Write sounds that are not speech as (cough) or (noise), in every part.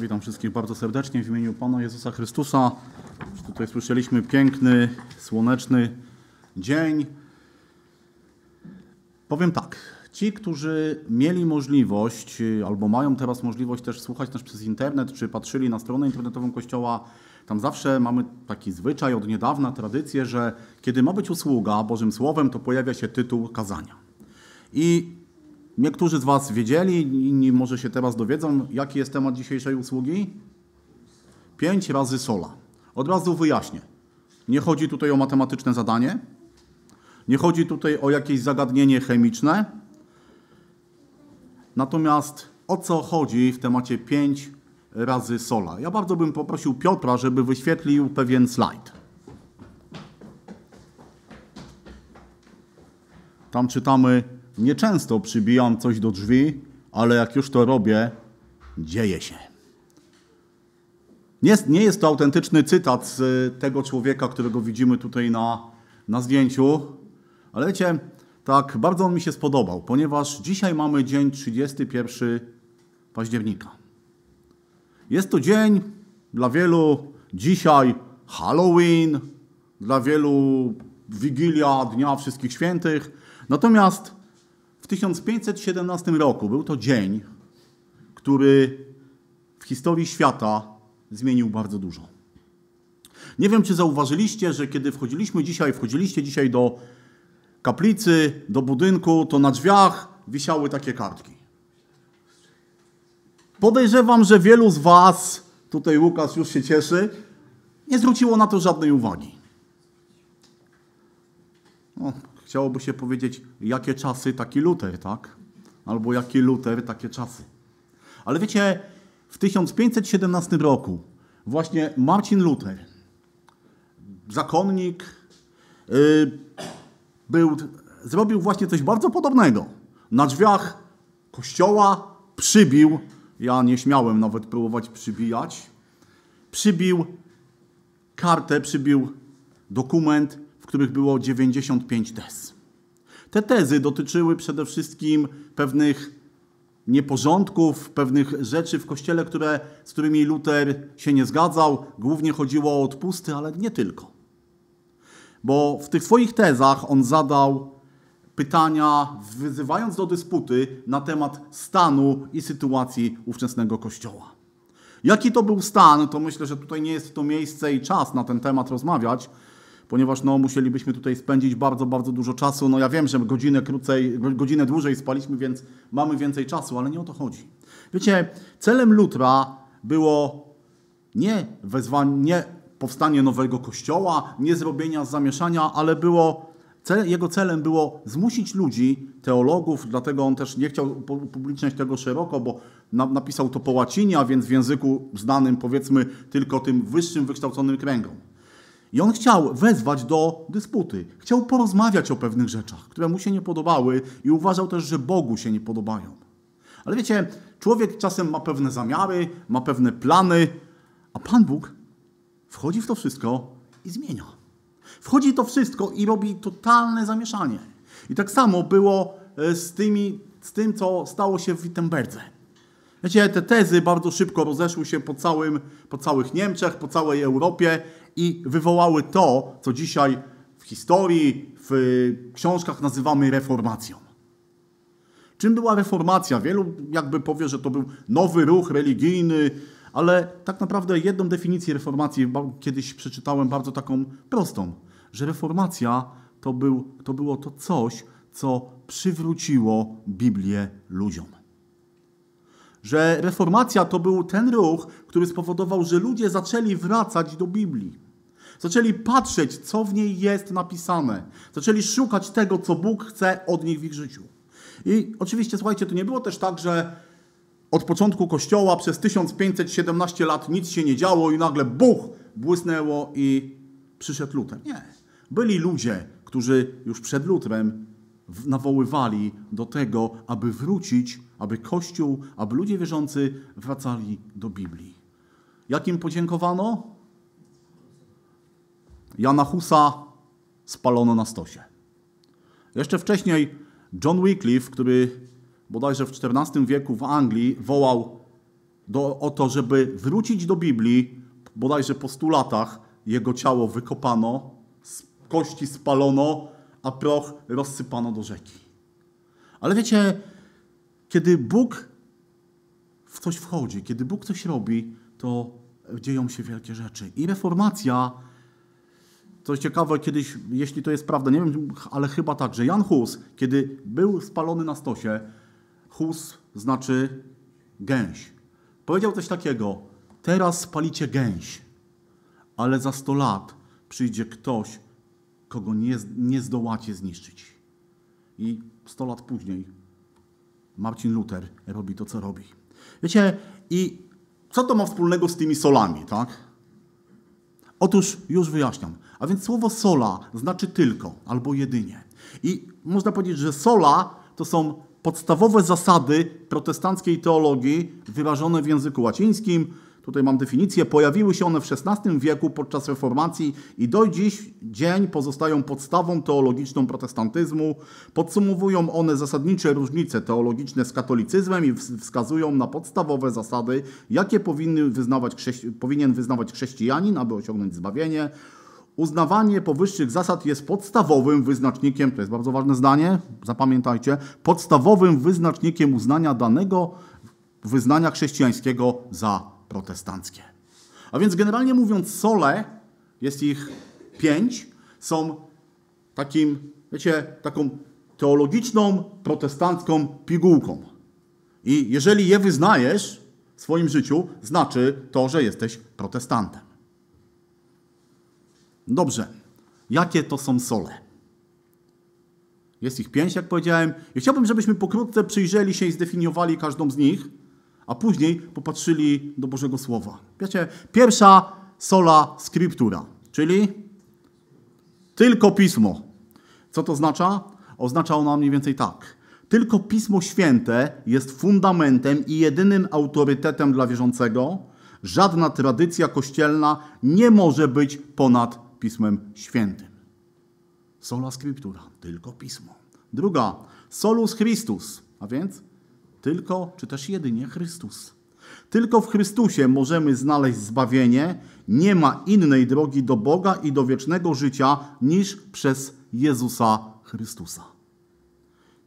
Witam wszystkich bardzo serdecznie w imieniu Pana Jezusa Chrystusa. Tutaj słyszeliśmy piękny, słoneczny dzień. Powiem tak, ci, którzy mieli możliwość, albo mają teraz możliwość też słuchać nas przez internet, czy patrzyli na stronę internetową Kościoła, tam zawsze mamy taki zwyczaj od niedawna, tradycję, że kiedy ma być usługa Bożym Słowem, to pojawia się tytuł kazania. I niektórzy z Was wiedzieli, inni może się teraz dowiedzą, jaki jest temat dzisiejszej usługi? Pięć razy sola. Od razu wyjaśnię. Nie chodzi tutaj o matematyczne zadanie, nie chodzi tutaj o jakieś zagadnienie chemiczne. Natomiast o co chodzi w temacie 5 razy sola? Ja bardzo bym poprosił Piotra, żeby wyświetlił pewien slajd. Tam czytamy: Nieczęsto przybijam coś do drzwi, ale jak już to robię, dzieje się. Nie, nie jest to autentyczny cytat z tego człowieka, którego widzimy tutaj na, na zdjęciu, ale wiecie, tak bardzo on mi się spodobał, ponieważ dzisiaj mamy dzień 31 października. Jest to dzień dla wielu dzisiaj Halloween, dla wielu Wigilia Dnia Wszystkich Świętych. Natomiast w 1517 roku był to dzień, który w historii świata zmienił bardzo dużo. Nie wiem, czy zauważyliście, że kiedy wchodziliśmy dzisiaj, wchodziliście dzisiaj do kaplicy, do budynku, to na drzwiach wisiały takie kartki. Podejrzewam, że wielu z Was, tutaj Łukasz już się cieszy, nie zwróciło na to żadnej uwagi. No, chciałoby się powiedzieć, jakie czasy, taki Luter, tak? Albo jaki Luter, takie czasy. Ale wiecie, w 1517 roku właśnie Marcin Luther, zakonnik, yy, był, zrobił właśnie coś bardzo podobnego. Na drzwiach kościoła przybił, ja nie śmiałem nawet próbować przybijać, przybił kartę, przybił dokument, których było 95 tez. Te tezy dotyczyły przede wszystkim pewnych nieporządków, pewnych rzeczy w kościele, które, z którymi Luter się nie zgadzał. Głównie chodziło o odpusty, ale nie tylko. Bo w tych swoich tezach on zadał pytania, wyzywając do dysputy na temat stanu i sytuacji ówczesnego Kościoła. Jaki to był stan, to myślę, że tutaj nie jest to miejsce i czas na ten temat rozmawiać, ponieważ no, musielibyśmy tutaj spędzić bardzo, bardzo dużo czasu. No ja wiem, że godzinę krócej, godzinę dłużej spaliśmy, więc mamy więcej czasu, ale nie o to chodzi. Wiecie, celem Lutra było nie wezwanie, nie powstanie nowego kościoła, nie zrobienia zamieszania, ale było, jego celem było zmusić ludzi, teologów, dlatego on też nie chciał upubliczniać tego szeroko, bo napisał to po łacinie, a więc w języku znanym powiedzmy tylko tym wyższym wykształconym kręgom. I on chciał wezwać do dysputy. Chciał porozmawiać o pewnych rzeczach, które mu się nie podobały i uważał też, że Bogu się nie podobają. Ale wiecie, człowiek czasem ma pewne zamiary, ma pewne plany, a Pan Bóg wchodzi w to wszystko i zmienia. Wchodzi to wszystko i robi totalne zamieszanie. I tak samo było e, z, tymi, z tym, co stało się w Wittenberdze. Wiecie, te tezy bardzo szybko rozeszły się po, całym, po całych Niemczech, po całej Europie i wywołały to, co dzisiaj w historii, w książkach nazywamy reformacją. Czym była reformacja? Wielu jakby powie, że to był nowy ruch religijny, ale tak naprawdę jedną definicję reformacji kiedyś przeczytałem bardzo taką prostą, że reformacja to, był, to było to coś, co przywróciło Biblię ludziom. Że reformacja to był ten ruch, który spowodował, że ludzie zaczęli wracać do Biblii. Zaczęli patrzeć, co w niej jest napisane. Zaczęli szukać tego, co Bóg chce od nich w ich życiu. I oczywiście, słuchajcie, to nie było też tak, że od początku Kościoła przez 1517 lat nic się nie działo i nagle buch błysnęło i przyszedł Luther. Nie. Byli ludzie, którzy już przed Lutrem nawoływali do tego, aby wrócić, aby Kościół, aby ludzie wierzący wracali do Biblii. Jakim podziękowano? Jana Husa spalono na stosie. Jeszcze wcześniej John Wycliffe, który bodajże w XIV wieku w Anglii wołał do, o to, żeby wrócić do Biblii, bodajże po stu latach jego ciało wykopano, kości spalono, a proch rozsypano do rzeki. Ale wiecie, kiedy Bóg w coś wchodzi, kiedy Bóg coś robi, to dzieją się wielkie rzeczy. I reformacja, coś ciekawe, kiedyś, jeśli to jest prawda, nie wiem, ale chyba tak, że Jan Hus, kiedy był spalony na stosie, Hus znaczy gęś. Powiedział coś takiego, teraz spalicie gęś, ale za 100 lat przyjdzie ktoś, kogo nie, nie zdołacie zniszczyć. I 100 lat później Marcin Luther robi to, co robi. Wiecie, i co to ma wspólnego z tymi solami, tak? Otóż już wyjaśniam. A więc słowo sola znaczy tylko albo jedynie. I można powiedzieć, że sola to są podstawowe zasady protestanckiej teologii wyrażone w języku łacińskim, tutaj mam definicję, pojawiły się one w XVI wieku podczas reformacji i do dziś dzień pozostają podstawą teologiczną protestantyzmu. Podsumowują one zasadnicze różnice teologiczne z katolicyzmem i wskazują na podstawowe zasady, jakie powinny wyznawać powinien wyznawać chrześcijanin, aby osiągnąć zbawienie. Uznawanie powyższych zasad jest podstawowym wyznacznikiem, to jest bardzo ważne zdanie, zapamiętajcie, podstawowym wyznacznikiem uznania danego wyznania chrześcijańskiego za protestanckie. A więc generalnie mówiąc, sole, jest ich pięć, są takim, wiecie, taką teologiczną, protestancką pigułką. I jeżeli je wyznajesz w swoim życiu, znaczy to, że jesteś protestantem. Dobrze. Jakie to są sole? Jest ich pięć, jak powiedziałem. I chciałbym, żebyśmy pokrótce przyjrzeli się i zdefiniowali każdą z nich a później popatrzyli do Bożego Słowa. Wiecie, pierwsza sola scriptura, czyli tylko pismo. Co to oznacza? Oznacza ona mniej więcej tak. Tylko Pismo Święte jest fundamentem i jedynym autorytetem dla wierzącego. Żadna tradycja kościelna nie może być ponad Pismem Świętym. Sola Scriptura, tylko Pismo. Druga, solus Christus, a więc tylko, czy też jedynie Chrystus. Tylko w Chrystusie możemy znaleźć zbawienie. Nie ma innej drogi do Boga i do wiecznego życia niż przez Jezusa Chrystusa.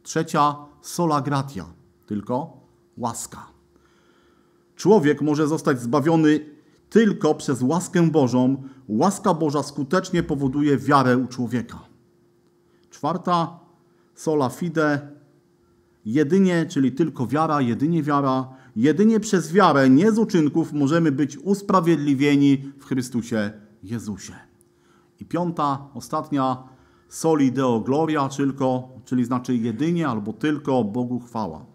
Trzecia sola gratia, tylko łaska. Człowiek może zostać zbawiony tylko przez łaskę Bożą. Łaska Boża skutecznie powoduje wiarę u człowieka. Czwarta sola fide, Jedynie, czyli tylko wiara, jedynie wiara, jedynie przez wiarę, nie z uczynków, możemy być usprawiedliwieni w Chrystusie Jezusie. I piąta, ostatnia, soli deo gloria, tylko, czyli znaczy jedynie albo tylko Bogu chwała.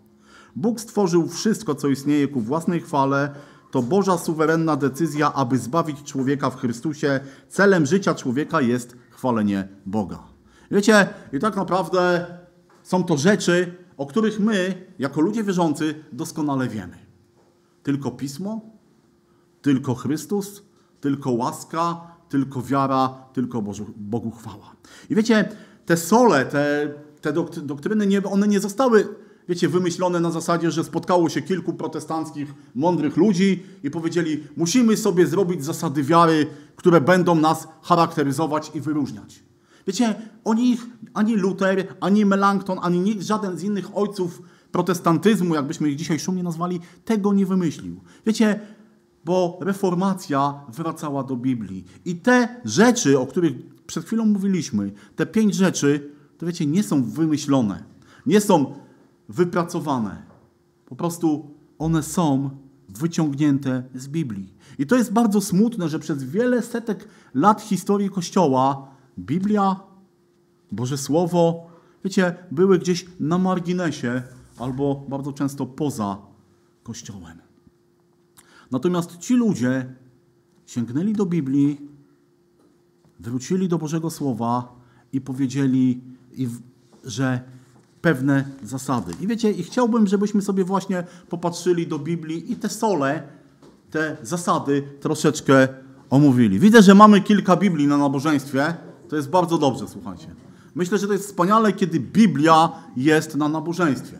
Bóg stworzył wszystko, co istnieje ku własnej chwale. To Boża suwerenna decyzja, aby zbawić człowieka w Chrystusie. Celem życia człowieka jest chwalenie Boga. Wiecie, i tak naprawdę są to rzeczy, o których my, jako ludzie wierzący, doskonale wiemy. Tylko Pismo, tylko Chrystus, tylko łaska, tylko wiara, tylko Bożu, Bogu chwała. I wiecie, te sole, te, te doktryny, one nie zostały, wiecie, wymyślone na zasadzie, że spotkało się kilku protestanckich, mądrych ludzi i powiedzieli, musimy sobie zrobić zasady wiary, które będą nas charakteryzować i wyróżniać. Wiecie, ani Luther, ani Melanchthon, ani nikt, żaden z innych ojców protestantyzmu, jakbyśmy ich dzisiaj szumnie nazwali, tego nie wymyślił. Wiecie, bo reformacja wracała do Biblii. I te rzeczy, o których przed chwilą mówiliśmy, te pięć rzeczy, to wiecie, nie są wymyślone, nie są wypracowane. Po prostu one są wyciągnięte z Biblii. I to jest bardzo smutne, że przez wiele setek lat historii Kościoła Biblia, Boże Słowo, wiecie, były gdzieś na marginesie albo bardzo często poza Kościołem. Natomiast ci ludzie sięgnęli do Biblii, wrócili do Bożego Słowa i powiedzieli, że pewne zasady. I wiecie, i chciałbym, żebyśmy sobie właśnie popatrzyli do Biblii i te sole, te zasady troszeczkę omówili. Widzę, że mamy kilka Biblii na nabożeństwie. To jest bardzo dobrze, słuchajcie. Myślę, że to jest wspaniale, kiedy Biblia jest na nabożeństwie.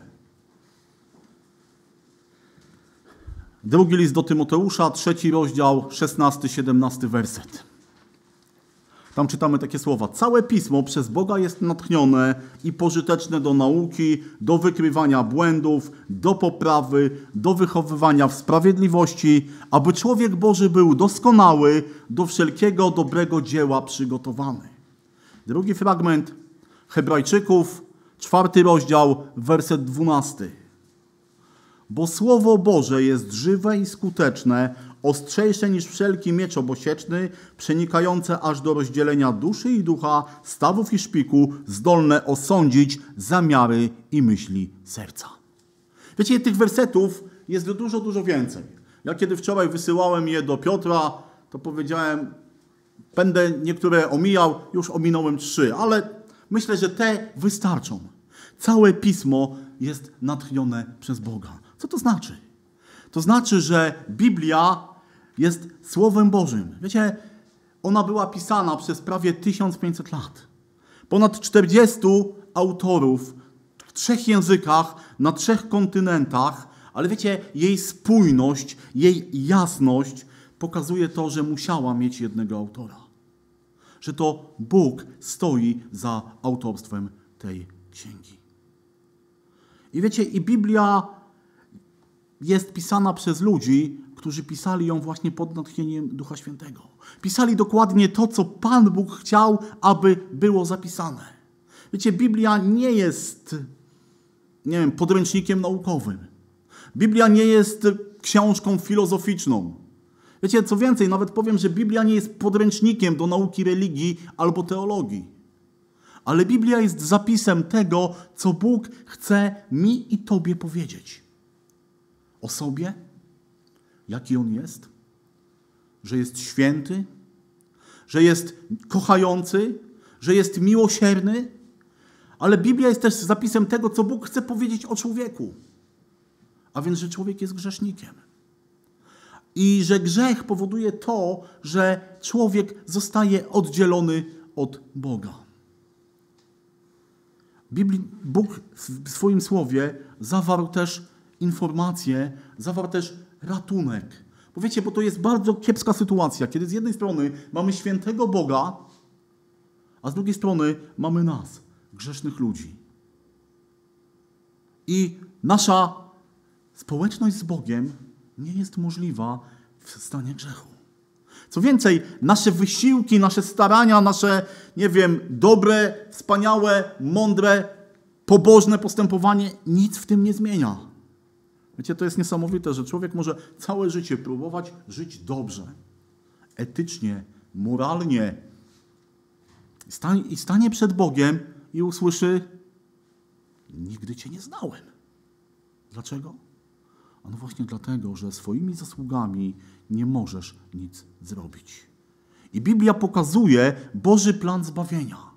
Drugi list do Tymoteusza, trzeci rozdział, 16-17 werset. Tam czytamy takie słowa. Całe pismo przez Boga jest natchnione i pożyteczne do nauki, do wykrywania błędów, do poprawy, do wychowywania w sprawiedliwości, aby człowiek Boży był doskonały, do wszelkiego dobrego dzieła przygotowany. Drugi fragment Hebrajczyków, czwarty rozdział, werset dwunasty. Bo Słowo Boże jest żywe i skuteczne, ostrzejsze niż wszelki miecz obosieczny, przenikające aż do rozdzielenia duszy i ducha, stawów i szpiku, zdolne osądzić zamiary i myśli serca. Wiecie, tych wersetów jest dużo, dużo więcej. Ja kiedy wczoraj wysyłałem je do Piotra, to powiedziałem, będę niektóre omijał, już ominąłem trzy, ale myślę, że te wystarczą. Całe pismo jest natchnione przez Boga. Co to znaczy? To znaczy, że Biblia jest Słowem Bożym. Wiecie, ona była pisana przez prawie 1500 lat. Ponad 40 autorów w trzech językach, na trzech kontynentach, ale wiecie, jej spójność, jej jasność pokazuje to, że musiała mieć jednego autora. Że to Bóg stoi za autorstwem tej księgi. I wiecie, i Biblia jest pisana przez ludzi, którzy pisali ją właśnie pod natchnieniem Ducha Świętego. Pisali dokładnie to, co Pan Bóg chciał, aby było zapisane. Wiecie, Biblia nie jest, nie wiem, podręcznikiem naukowym. Biblia nie jest książką filozoficzną. Wiecie, co więcej, nawet powiem, że Biblia nie jest podręcznikiem do nauki religii albo teologii. Ale Biblia jest zapisem tego, co Bóg chce mi i Tobie powiedzieć. O sobie, jaki On jest, że jest święty, że jest kochający, że jest miłosierny, ale Biblia jest też zapisem tego, co Bóg chce powiedzieć o człowieku. A więc, że człowiek jest grzesznikiem. I że grzech powoduje to, że człowiek zostaje oddzielony od Boga. Bóg w swoim słowie zawarł też informacje, zawarł też ratunek. Bo wiecie, bo to jest bardzo kiepska sytuacja, kiedy z jednej strony mamy świętego Boga, a z drugiej strony mamy nas, grzesznych ludzi. I nasza społeczność z Bogiem nie jest możliwa w stanie grzechu. Co więcej, nasze wysiłki, nasze starania, nasze, nie wiem, dobre, wspaniałe, mądre, pobożne postępowanie nic w tym nie zmienia. Wiecie, to jest niesamowite, że człowiek może całe życie próbować żyć dobrze, etycznie, moralnie. I stanie przed Bogiem i usłyszy: Nigdy Cię nie znałem. Dlaczego? A no właśnie dlatego, że swoimi zasługami nie możesz nic zrobić. I Biblia pokazuje Boży plan zbawienia.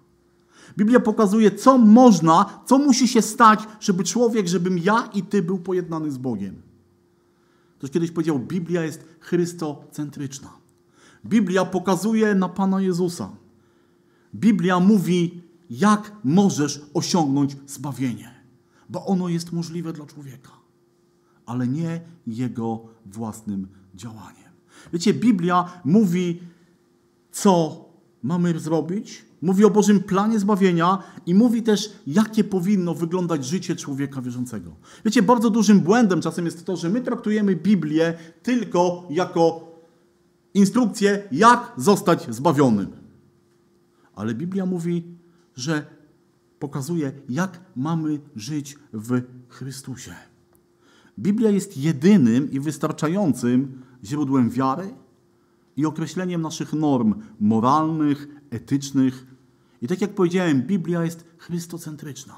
Biblia pokazuje, co można, co musi się stać, żeby człowiek, żebym ja i ty był pojednany z Bogiem. Ktoś kiedyś powiedział, Biblia jest chrystocentryczna. Biblia pokazuje na Pana Jezusa. Biblia mówi, jak możesz osiągnąć zbawienie, bo ono jest możliwe dla człowieka, ale nie jego własnym działaniem. Wiecie, Biblia mówi, co mamy zrobić, mówi o Bożym planie zbawienia i mówi też, jakie powinno wyglądać życie człowieka wierzącego. Wiecie, bardzo dużym błędem czasem jest to, że my traktujemy Biblię tylko jako instrukcję, jak zostać zbawionym. Ale Biblia mówi, że pokazuje, jak mamy żyć w Chrystusie. Biblia jest jedynym i wystarczającym źródłem wiary i określeniem naszych norm moralnych, etycznych. I tak jak powiedziałem, Biblia jest chrystocentryczna.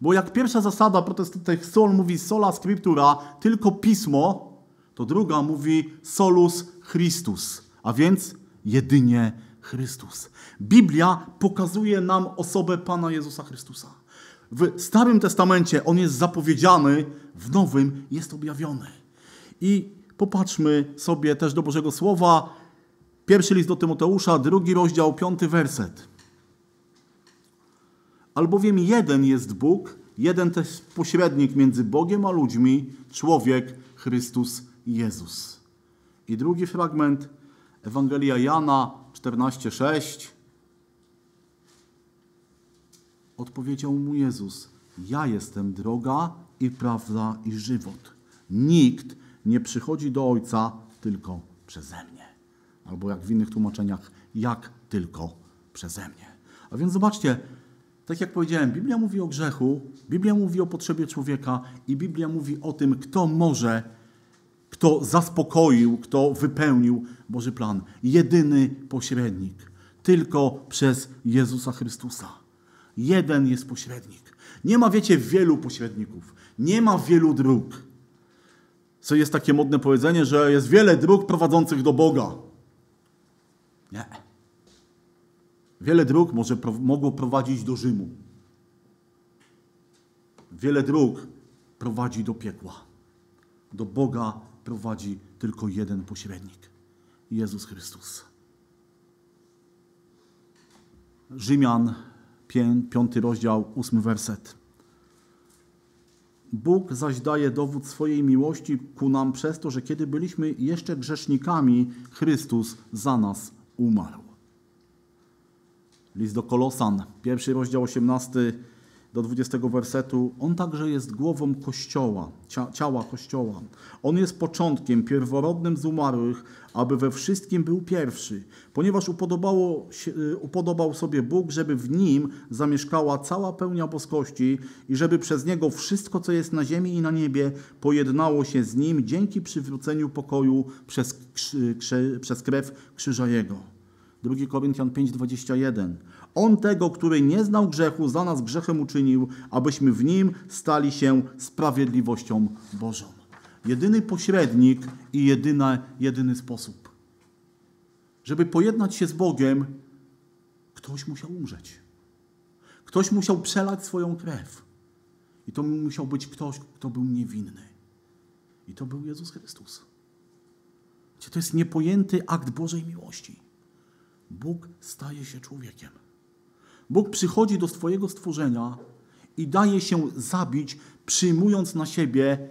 Bo jak pierwsza zasada protestantych sol mówi sola scriptura, tylko pismo, to druga mówi solus Christus, a więc jedynie Chrystus. Biblia pokazuje nam osobę Pana Jezusa Chrystusa. W Starym Testamencie on jest zapowiedziany, w Nowym jest objawiony. I popatrzmy sobie też do Bożego Słowa. Pierwszy list do Tymoteusza, drugi rozdział, piąty werset. Albowiem jeden jest Bóg, jeden też pośrednik między Bogiem a ludźmi, człowiek Chrystus Jezus. I drugi fragment, Ewangelia Jana 14:6. Odpowiedział mu Jezus: Ja jestem droga i prawda i żywot. Nikt nie przychodzi do Ojca tylko przeze mnie. Albo jak w innych tłumaczeniach, jak tylko przeze mnie. A więc zobaczcie, tak jak powiedziałem, Biblia mówi o grzechu, Biblia mówi o potrzebie człowieka i Biblia mówi o tym, kto może, kto zaspokoił, kto wypełnił Boży plan. Jedyny pośrednik, tylko przez Jezusa Chrystusa. Jeden jest pośrednik. Nie ma, wiecie, wielu pośredników. Nie ma wielu dróg. Co jest takie modne powiedzenie, że jest wiele dróg prowadzących do Boga. Nie. Wiele dróg może, mogło prowadzić do Rzymu. Wiele dróg prowadzi do piekła. Do Boga prowadzi tylko jeden pośrednik Jezus Chrystus. Rzymian, piąty rozdział, ósmy werset. Bóg zaś daje dowód swojej miłości ku nam przez to, że kiedy byliśmy jeszcze grzesznikami, Chrystus za nas umarł. List do Kolosan, pierwszy rozdział 18 do 20 wersetu. On także jest głową Kościoła, ciała Kościoła. On jest początkiem, pierworodnym z umarłych, aby we wszystkim był pierwszy, ponieważ upodobało się, y, upodobał sobie Bóg, żeby w nim zamieszkała cała pełnia boskości i żeby przez niego wszystko, co jest na ziemi i na niebie, pojednało się z nim dzięki przywróceniu pokoju przez, przez krew krzyża Jego. 2 Koryntian 5:21. On tego, który nie znał grzechu, za nas grzechem uczynił, abyśmy w nim stali się sprawiedliwością Bożą. Jedyny pośrednik i jedyny, jedyny sposób. Żeby pojednać się z Bogiem, ktoś musiał umrzeć. Ktoś musiał przelać swoją krew. I to musiał być ktoś, kto był niewinny. I to był Jezus Chrystus. To jest niepojęty akt Bożej miłości. Bóg staje się człowiekiem. Bóg przychodzi do swojego stworzenia i daje się zabić, przyjmując na siebie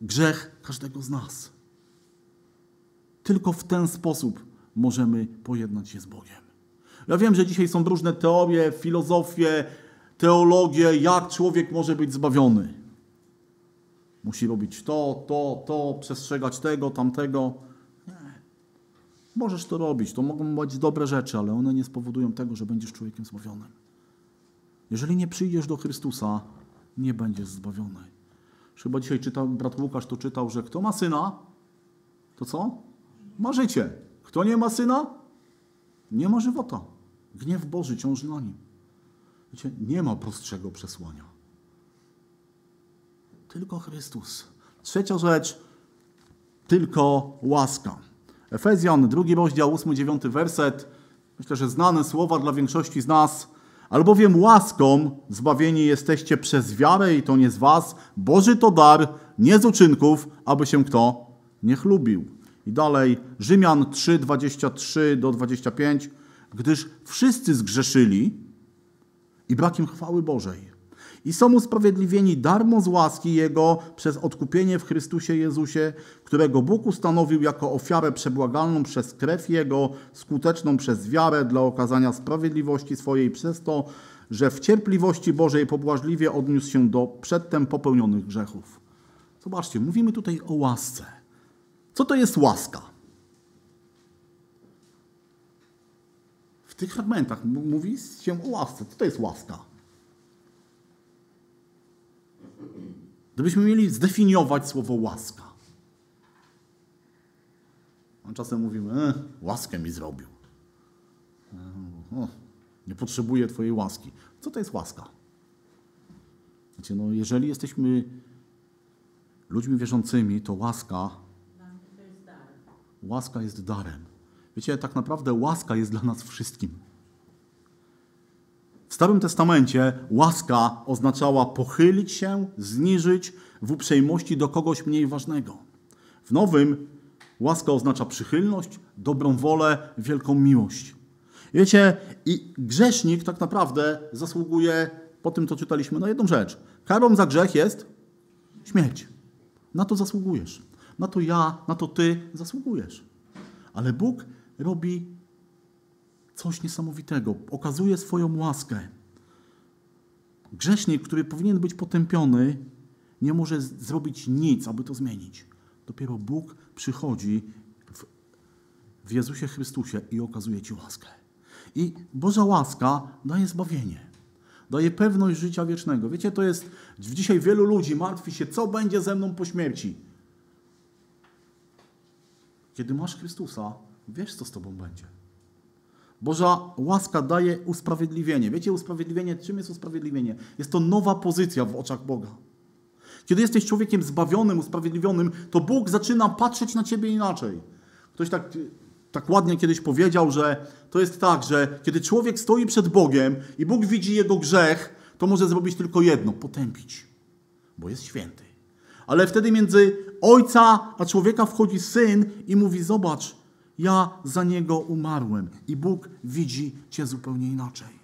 grzech każdego z nas. Tylko w ten sposób możemy pojednać się z Bogiem. Ja wiem, że dzisiaj są różne teorie, filozofie, teologie, jak człowiek może być zbawiony. Musi robić to, to, to, przestrzegać tego, tamtego. Możesz to robić, to mogą być dobre rzeczy, ale one nie spowodują tego, że będziesz człowiekiem zbawionym. Jeżeli nie przyjdziesz do Chrystusa, nie będziesz zbawiony. Chyba dzisiaj czytał, brat Łukasz to czytał, że kto ma syna, to co? Ma życie. Kto nie ma syna, nie ma żywota. Gniew Boży ciąży na nim. Wiecie, nie ma prostszego przesłania. Tylko Chrystus. Trzecia rzecz, tylko łaska. Efezjan, drugi rozdział, 8-9 werset. Myślę, że znane słowa dla większości z nas. Albowiem łaską zbawieni jesteście przez wiarę i to nie z was. Boży to dar, nie z uczynków, aby się kto nie chlubił. I dalej Rzymian 3, 23 do 25. Gdyż wszyscy zgrzeszyli i brakiem chwały Bożej i są usprawiedliwieni darmo z łaski Jego przez odkupienie w Chrystusie Jezusie, którego Bóg ustanowił jako ofiarę przebłagalną przez krew Jego, skuteczną przez wiarę dla okazania sprawiedliwości swojej przez to, że w cierpliwości Bożej pobłażliwie odniósł się do przedtem popełnionych grzechów. Zobaczcie, mówimy tutaj o łasce. Co to jest łaska? W tych fragmentach mówi się o łasce. Co to jest łaska? Gdybyśmy mieli zdefiniować słowo łaska. A czasem mówimy, e, łaskę mi zrobił. E, o, nie potrzebuję Twojej łaski. Co to jest łaska? Wiecie, no, jeżeli jesteśmy ludźmi wierzącymi, to łaska, łaska jest darem. Wiecie, tak naprawdę łaska jest dla nas wszystkim. W Starym Testamencie łaska oznaczała pochylić się, zniżyć w uprzejmości do kogoś mniej ważnego. W Nowym łaska oznacza przychylność, dobrą wolę, wielką miłość. Wiecie, i grzesznik tak naprawdę zasługuje, po tym co czytaliśmy, na jedną rzecz. Karą za grzech jest śmierć. Na to zasługujesz. Na to ja, na to ty zasługujesz. Ale Bóg robi coś niesamowitego. Okazuje swoją łaskę. Grzesznik, który powinien być potępiony, nie może zrobić nic, aby to zmienić. Dopiero Bóg przychodzi w, w Jezusie Chrystusie i okazuje Ci łaskę. I Boża łaska daje zbawienie. Daje pewność życia wiecznego. Wiecie, to jest. Dzisiaj wielu ludzi martwi się, co będzie ze mną po śmierci. Kiedy masz Chrystusa, wiesz, co z tobą będzie. Boża łaska daje usprawiedliwienie. Wiecie, usprawiedliwienie, czym jest usprawiedliwienie? Jest to nowa pozycja w oczach Boga. Kiedy jesteś człowiekiem zbawionym, usprawiedliwionym, to Bóg zaczyna patrzeć na ciebie inaczej. Ktoś tak, tak ładnie kiedyś powiedział, że to jest tak, że kiedy człowiek stoi przed Bogiem i Bóg widzi jego grzech, to może zrobić tylko jedno potępić, bo jest święty. Ale wtedy między ojca a człowieka wchodzi syn i mówi: Zobacz, ja za niego umarłem. I Bóg widzi cię zupełnie inaczej.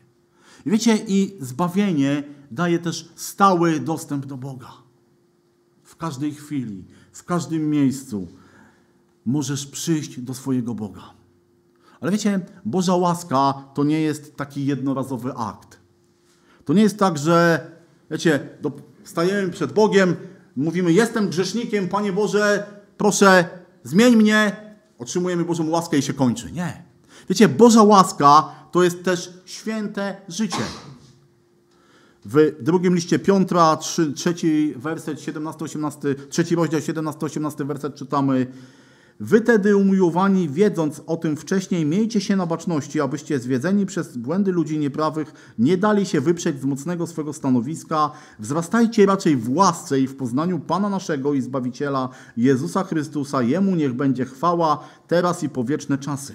I wiecie, i zbawienie daje też stały dostęp do Boga. W każdej chwili, w każdym miejscu możesz przyjść do swojego Boga. Ale wiecie, Boża łaska to nie jest taki jednorazowy akt. To nie jest tak, że wiecie, stajemy przed Bogiem, mówimy: Jestem grzesznikiem, Panie Boże, proszę, zmień mnie, otrzymujemy Bożą łaskę i się kończy. Nie. Wiecie, Boża łaska to jest też święte życie. W drugim liście Piątra, trzeci werset, 17-18, trzeci rozdział, 17-18 werset czytamy Wy tedy umiłowani, wiedząc o tym wcześniej, miejcie się na baczności, abyście zwiedzeni przez błędy ludzi nieprawych nie dali się wyprzeć z mocnego swego stanowiska. Wzrastajcie raczej w łasce i w poznaniu Pana naszego i Zbawiciela Jezusa Chrystusa. Jemu niech będzie chwała teraz i po wieczne czasy.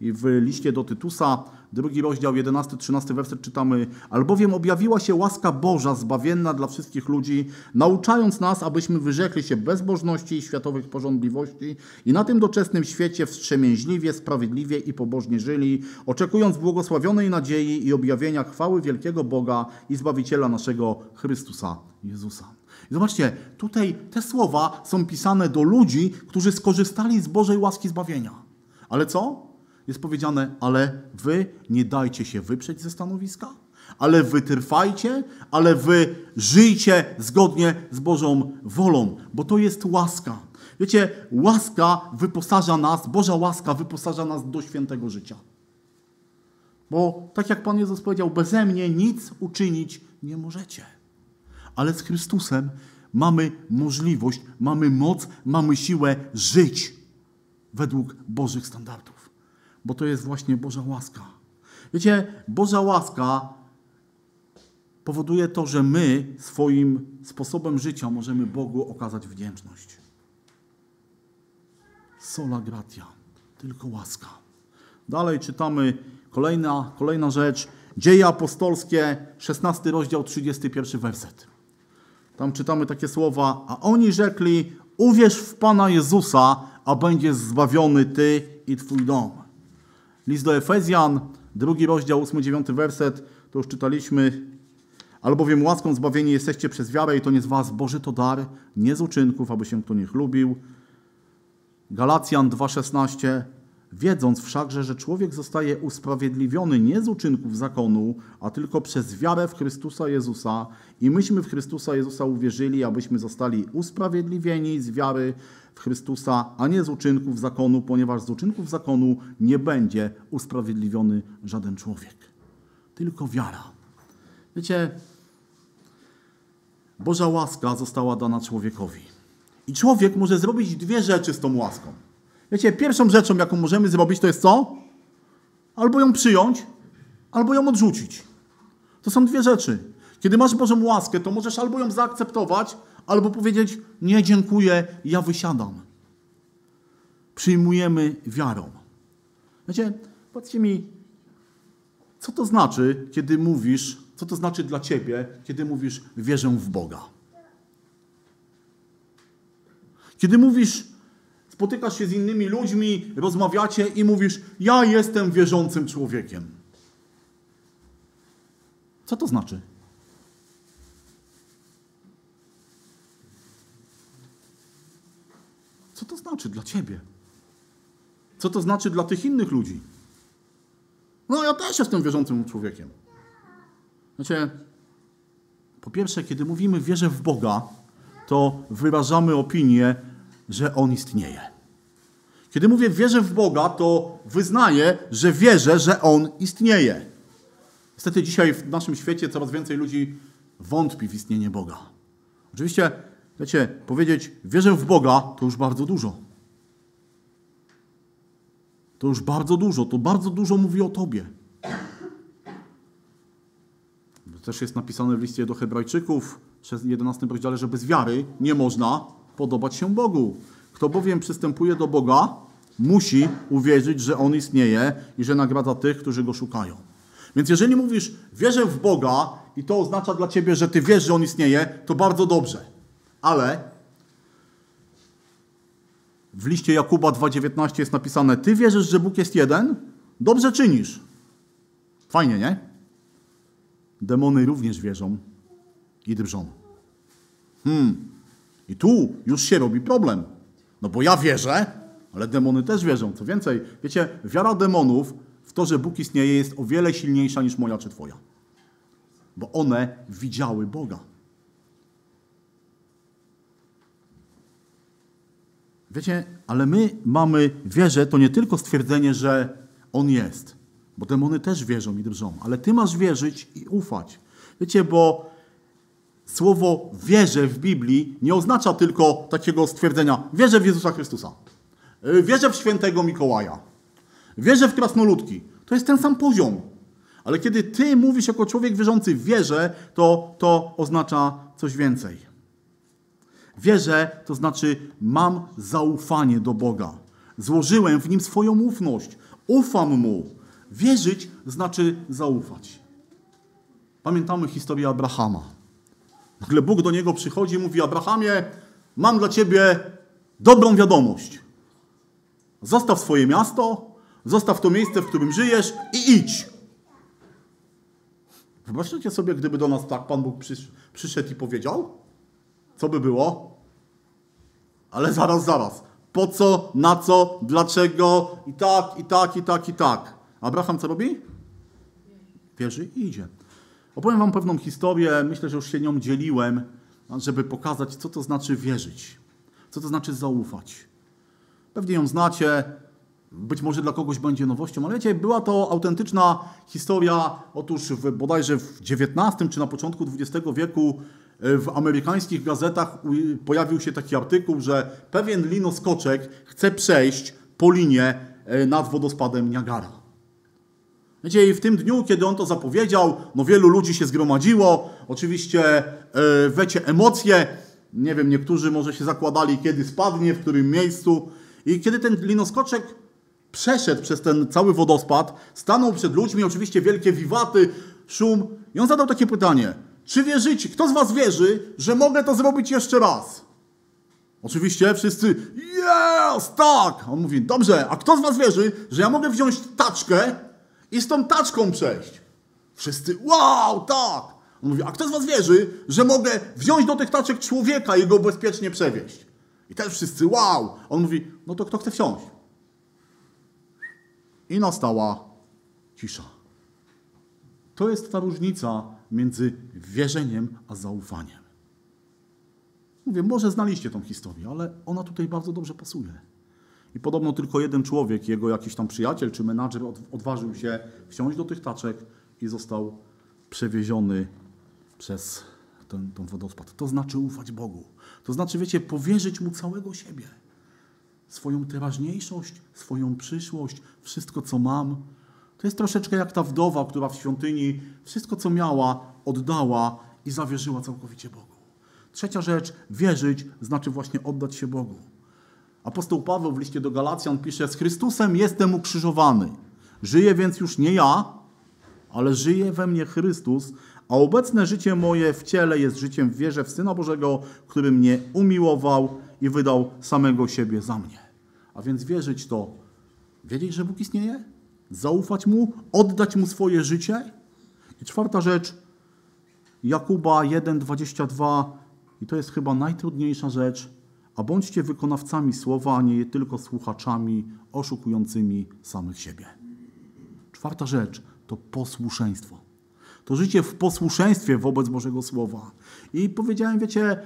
I w liście do Tytusa drugi rozdział, 11-13 werset czytamy Albowiem objawiła się łaska Boża zbawienna dla wszystkich ludzi, nauczając nas, abyśmy wyrzekli się bezbożności i światowych porządliwości i na tym doczesnym świecie wstrzemięźliwie, sprawiedliwie i pobożnie żyli, oczekując błogosławionej nadziei i objawienia chwały wielkiego Boga i Zbawiciela naszego Chrystusa Jezusa. I zobaczcie, tutaj te słowa są pisane do ludzi, którzy skorzystali z Bożej łaski zbawienia. Ale co? Jest powiedziane, ale wy nie dajcie się wyprzeć ze stanowiska, ale wytrwajcie, ale wy żyjcie zgodnie z Bożą wolą, bo to jest łaska. Wiecie, łaska wyposaża nas, Boża łaska wyposaża nas do świętego życia. Bo tak jak Pan Jezus powiedział, beze mnie nic uczynić nie możecie. Ale z Chrystusem mamy możliwość, mamy moc, mamy siłę żyć według Bożych standardów bo to jest właśnie Boża łaska. Wiecie, Boża łaska powoduje to, że my swoim sposobem życia możemy Bogu okazać wdzięczność. Sola gratia, tylko łaska. Dalej czytamy kolejna, kolejna rzecz. Dzieje apostolskie, 16 rozdział, 31 werset. Tam czytamy takie słowa, a oni rzekli, uwierz w Pana Jezusa, a będziesz zbawiony Ty i Twój dom. List do Efezjan, drugi rozdział, 8-9 werset, to już czytaliśmy. Albowiem łaską zbawieni jesteście przez wiarę i to nie z was, Boży to dar, nie z uczynków, aby się kto nie chlubił. Galacjan 2,16 Wiedząc wszakże, że człowiek zostaje usprawiedliwiony nie z uczynków zakonu, a tylko przez wiarę w Chrystusa Jezusa i myśmy w Chrystusa Jezusa uwierzyli, abyśmy zostali usprawiedliwieni z wiary w Chrystusa, a nie z uczynków zakonu, ponieważ z uczynków zakonu nie będzie usprawiedliwiony żaden człowiek. Tylko wiara. Wiecie, Boża łaska została dana człowiekowi. I człowiek może zrobić dwie rzeczy z tą łaską. Wiecie, pierwszą rzeczą, jaką możemy zrobić, to jest co? Albo ją przyjąć, albo ją odrzucić. To są dwie rzeczy. Kiedy masz Bożą łaskę, to możesz albo ją zaakceptować, albo powiedzieć: Nie, dziękuję, ja wysiadam. Przyjmujemy wiarą. Wiecie, powiedzcie mi, co to znaczy, kiedy mówisz, co to znaczy dla ciebie, kiedy mówisz: Wierzę w Boga? Kiedy mówisz, spotykasz się z innymi ludźmi, rozmawiacie i mówisz: Ja jestem wierzącym człowiekiem. Co to znaczy? Co to znaczy dla ciebie? Co to znaczy dla tych innych ludzi? No, ja też jestem wierzącym człowiekiem. Znacie, po pierwsze, kiedy mówimy wierzę w Boga, to wyrażamy opinię, że On istnieje. Kiedy mówię wierzę w Boga, to wyznaję, że wierzę, że On istnieje. Niestety dzisiaj w naszym świecie coraz więcej ludzi wątpi w istnienie Boga. Oczywiście, wiecie, powiedzieć wierzę w Boga to już bardzo dużo. To już bardzo dużo, to bardzo dużo mówi o Tobie. To też jest napisane w liście do Hebrajczyków, w 11 rozdziale, że bez wiary nie można podobać się Bogu. Kto bowiem przystępuje do Boga, musi uwierzyć, że On istnieje i że nagradza tych, którzy Go szukają. Więc jeżeli mówisz, wierzę w Boga i to oznacza dla Ciebie, że Ty wiesz, że On istnieje, to bardzo dobrze. Ale w liście Jakuba 2,19 jest napisane: Ty wierzysz, że Bóg jest jeden? Dobrze czynisz. Fajnie, nie? Demony również wierzą i drżą. Hmm. I tu już się robi problem. No bo ja wierzę, ale demony też wierzą. Co więcej, wiecie, wiara demonów w to, że Bóg istnieje, jest o wiele silniejsza niż moja czy Twoja. Bo one widziały Boga. Wiecie, ale my mamy wierze, to nie tylko stwierdzenie, że On jest, bo demony też wierzą i drżą, ale Ty masz wierzyć i ufać. Wiecie, bo słowo wierzę w Biblii nie oznacza tylko takiego stwierdzenia wierzę w Jezusa Chrystusa, y, wierzę w świętego Mikołaja, wierzę w krasnoludki. To jest ten sam poziom. Ale kiedy Ty mówisz jako człowiek wierzący wierzę, to to oznacza coś więcej. Wierzę, to znaczy mam zaufanie do Boga. Złożyłem w nim swoją ufność. Ufam mu. Wierzyć znaczy zaufać. Pamiętamy historię Abrahama. Nagle Bóg do niego przychodzi i mówi: Abrahamie, mam dla ciebie dobrą wiadomość. Zostaw swoje miasto, zostaw to miejsce, w którym żyjesz i idź. Wyobraźcie sobie, gdyby do nas tak Pan Bóg przyszedł i powiedział? Co by było? Ale zaraz, zaraz. Po co, na co, dlaczego i tak, i tak, i tak, i tak. Abraham co robi? Wierzy i idzie. Opowiem wam pewną historię, myślę, że już się nią dzieliłem, żeby pokazać, co to znaczy wierzyć. Co to znaczy zaufać. Pewnie ją znacie, być może dla kogoś będzie nowością, ale wiecie, była to autentyczna historia, otóż w, bodajże w XIX czy na początku XX wieku w amerykańskich gazetach pojawił się taki artykuł, że pewien linoskoczek chce przejść po linie e, nad wodospadem Niagara. Wiecie, i w tym dniu, kiedy on to zapowiedział, no wielu ludzi się zgromadziło, oczywiście yy, wiecie, emocje, nie wiem, niektórzy może się zakładali, kiedy spadnie, w którym miejscu. I kiedy ten linoskoczek przeszedł przez ten cały wodospad, stanął przed ludźmi, oczywiście wielkie wiwaty, szum, i on zadał takie pytanie – czy wierzycie? Kto z was wierzy, że mogę to zrobić jeszcze raz? Oczywiście wszyscy, yes, tak! On mówi, dobrze, a kto z was wierzy, że ja mogę wziąć taczkę i z tą taczką przejść? Wszyscy, wow, tak! On mówi, a kto z was wierzy, że mogę wziąć do tych taczek człowieka i go bezpiecznie przewieźć? I też wszyscy, wow! On mówi, no to kto chce wsiąść? I nastała cisza. To jest ta różnica między wierzeniem a zaufaniem. Mówię, może znaliście tą historię, ale ona tutaj bardzo dobrze pasuje. I podobno tylko jeden człowiek, jego jakiś tam przyjaciel czy menadżer odważył się wsiąść do tych taczek i został przewieziony przez ten, ten wodospad. To znaczy ufać Bogu. To znaczy, wiecie, powierzyć Mu całego siebie. Swoją teraźniejszość, swoją przyszłość, wszystko co mam, to jest troszeczkę jak ta wdowa, która w świątyni wszystko, co miała, oddała i zawierzyła całkowicie Bogu. Trzecia rzecz, wierzyć znaczy właśnie oddać się Bogu. Apostoł Paweł w liście do Galacjan pisze: Z Chrystusem jestem ukrzyżowany. Żyję więc już nie ja, ale żyje we mnie Chrystus, a obecne życie moje w ciele jest życiem w wierze w Syna Bożego, który mnie umiłował i wydał samego siebie za mnie. A więc wierzyć to, wiedzieć, że Bóg istnieje, zaufać Mu, oddać Mu swoje życie. I czwarta rzecz, Jakuba 1,22 i to jest chyba najtrudniejsza rzecz, a bądźcie wykonawcami słowa, a nie tylko słuchaczami oszukującymi samych siebie. Czwarta rzecz to posłuszeństwo. To życie w posłuszeństwie wobec Bożego Słowa. I powiedziałem, wiecie,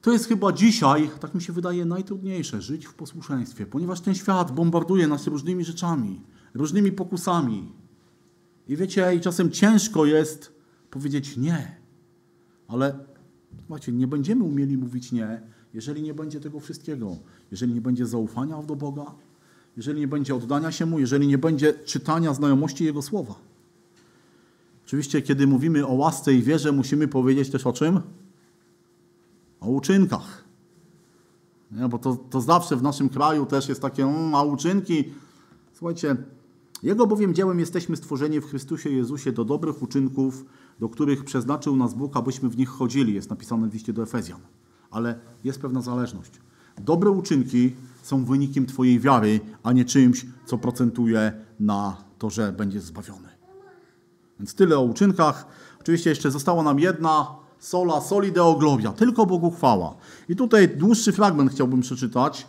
to jest chyba dzisiaj, tak mi się wydaje, najtrudniejsze żyć w posłuszeństwie, ponieważ ten świat bombarduje nas różnymi rzeczami, różnymi pokusami. I wiecie, i czasem ciężko jest powiedzieć nie. Ale słuchajcie, nie będziemy umieli mówić nie, jeżeli nie będzie tego wszystkiego. Jeżeli nie będzie zaufania do Boga, jeżeli nie będzie oddania się Mu, jeżeli nie będzie czytania znajomości Jego Słowa. Oczywiście, kiedy mówimy o łasce i wierze, musimy powiedzieć też o czym? O uczynkach. Nie, bo to, to zawsze w naszym kraju też jest takie, mm, a uczynki. Słuchajcie, Jego bowiem dziełem jesteśmy stworzeni w Chrystusie Jezusie do dobrych uczynków, do których przeznaczył nas Bóg, abyśmy w nich chodzili. Jest napisane w liście do Efezjan. Ale jest pewna zależność. Dobre uczynki są wynikiem Twojej wiary, a nie czymś, co procentuje na to, że będziesz zbawiony. Więc tyle o uczynkach. Oczywiście jeszcze została nam jedna sola, soli deo gloria. Tylko Bogu chwała. I tutaj dłuższy fragment chciałbym przeczytać.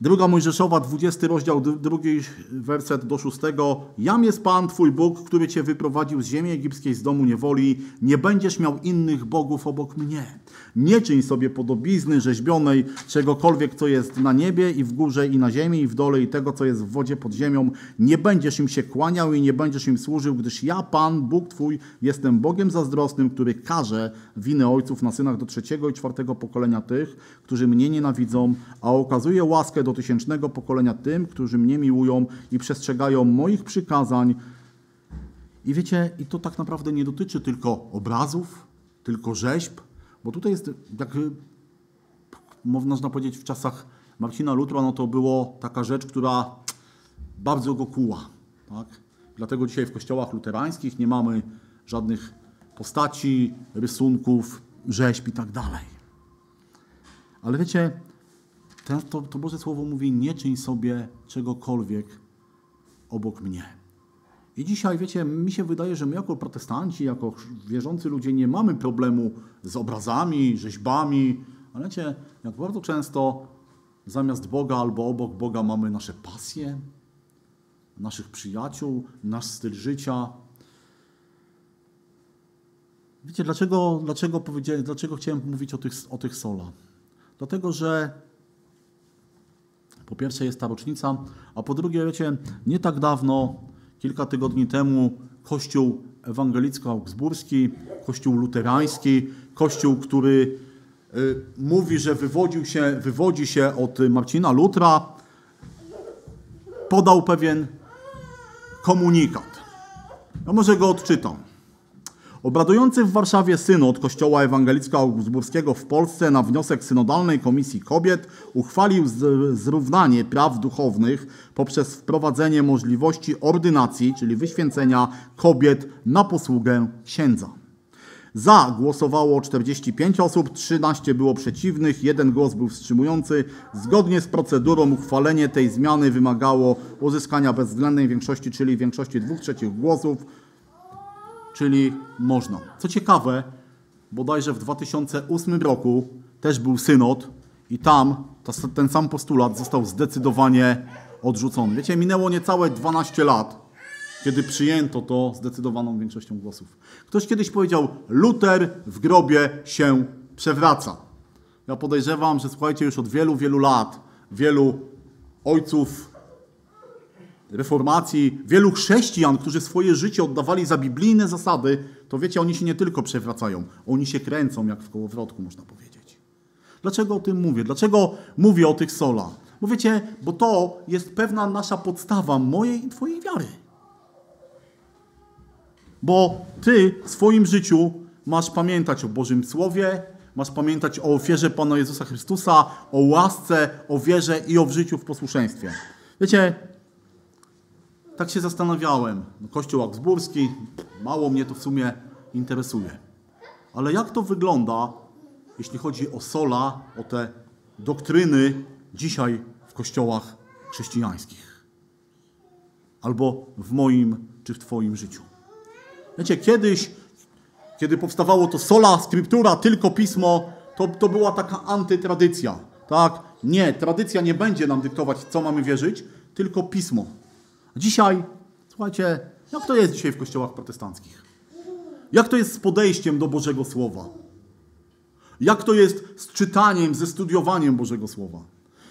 Druga Mojżeszowa, 20 rozdział, drugi werset do szóstego. Jam jest Pan, Twój Bóg, który Cię wyprowadził z ziemi egipskiej, z domu niewoli. Nie będziesz miał innych bogów obok mnie. Nie czyń sobie podobizny rzeźbionej czegokolwiek, co jest na niebie i w górze i na ziemi i w dole i tego, co jest w wodzie pod ziemią. Nie będziesz im się kłaniał i nie będziesz im służył, gdyż ja, Pan, Bóg Twój, jestem Bogiem zazdrosnym, który każe winę ojców na synach do trzeciego i czwartego pokolenia tych, którzy mnie nienawidzą, a okazuje łaskę do tysięcznego pokolenia tym, którzy mnie miłują i przestrzegają moich przykazań. I wiecie, i to tak naprawdę nie dotyczy tylko obrazów, tylko rzeźb, bo tutaj jest, jak można powiedzieć, w czasach Marcina Lutra, no to było taka rzecz, która bardzo go kuła. Tak? Dlatego dzisiaj w kościołach luterańskich nie mamy żadnych postaci, rysunków, rzeźb i tak dalej. Ale wiecie, to, to Boże Słowo mówi, nie czyń sobie czegokolwiek obok mnie. I dzisiaj, wiecie, mi się wydaje, że my jako protestanci, jako wierzący ludzie nie mamy problemu z obrazami, rzeźbami, ale wiecie, jak bardzo często zamiast Boga albo obok Boga mamy nasze pasje, naszych przyjaciół, nasz styl życia. Wiecie, dlaczego, dlaczego, dlaczego chciałem mówić o tych, o tych sola? Dlatego, że po pierwsze jest ta rocznica, a po drugie, wiecie, nie tak dawno, kilka tygodni temu, Kościół ewangelicko-augsburski, Kościół luterański, Kościół, który y, mówi, że wywodził się, wywodzi się od Marcina Lutra, podał pewien komunikat. Ja może go odczytam. Obradujący w Warszawie synod Kościoła Ewangelicko-Augsburskiego w Polsce na wniosek Synodalnej Komisji Kobiet uchwalił zrównanie praw duchownych poprzez wprowadzenie możliwości ordynacji, czyli wyświęcenia kobiet na posługę księdza. Za głosowało 45 osób, 13 było przeciwnych, jeden głos był wstrzymujący. Zgodnie z procedurą uchwalenie tej zmiany wymagało uzyskania bezwzględnej większości, czyli większości dwóch trzecich głosów czyli można. Co ciekawe, bodajże w 2008 roku też był synod i tam ten sam postulat został zdecydowanie odrzucony. Wiecie, minęło niecałe 12 lat, kiedy przyjęto to zdecydowaną większością głosów. Ktoś kiedyś powiedział, Luter w grobie się przewraca. Ja podejrzewam, że słuchajcie, już od wielu, wielu lat wielu ojców reformacji, wielu chrześcijan, którzy swoje życie oddawali za biblijne zasady, to wiecie, oni się nie tylko przewracają, oni się kręcą jak w kołowrotku, można powiedzieć. Dlaczego o tym mówię? Dlaczego mówię o tych solach? Bo wiecie, bo to jest pewna nasza podstawa mojej i Twojej wiary. Bo Ty w swoim życiu masz pamiętać o Bożym Słowie, masz pamiętać o ofierze Pana Jezusa Chrystusa, o łasce, o wierze i o życiu w posłuszeństwie. Wiecie, tak się zastanawiałem. Kościół Augsburski, mało mnie to w sumie interesuje. Ale jak to wygląda, jeśli chodzi o sola, o te doktryny dzisiaj w kościołach chrześcijańskich? Albo w moim czy w Twoim życiu. Wiecie, kiedyś, kiedy powstawało to sola, skryptura, tylko pismo, to, to była taka antytradycja. Tak? Nie, tradycja nie będzie nam dyktować, co mamy wierzyć, tylko pismo. Dzisiaj, słuchajcie, jak to jest dzisiaj w kościołach protestanckich? Jak to jest z podejściem do Bożego Słowa? Jak to jest z czytaniem, ze studiowaniem Bożego Słowa?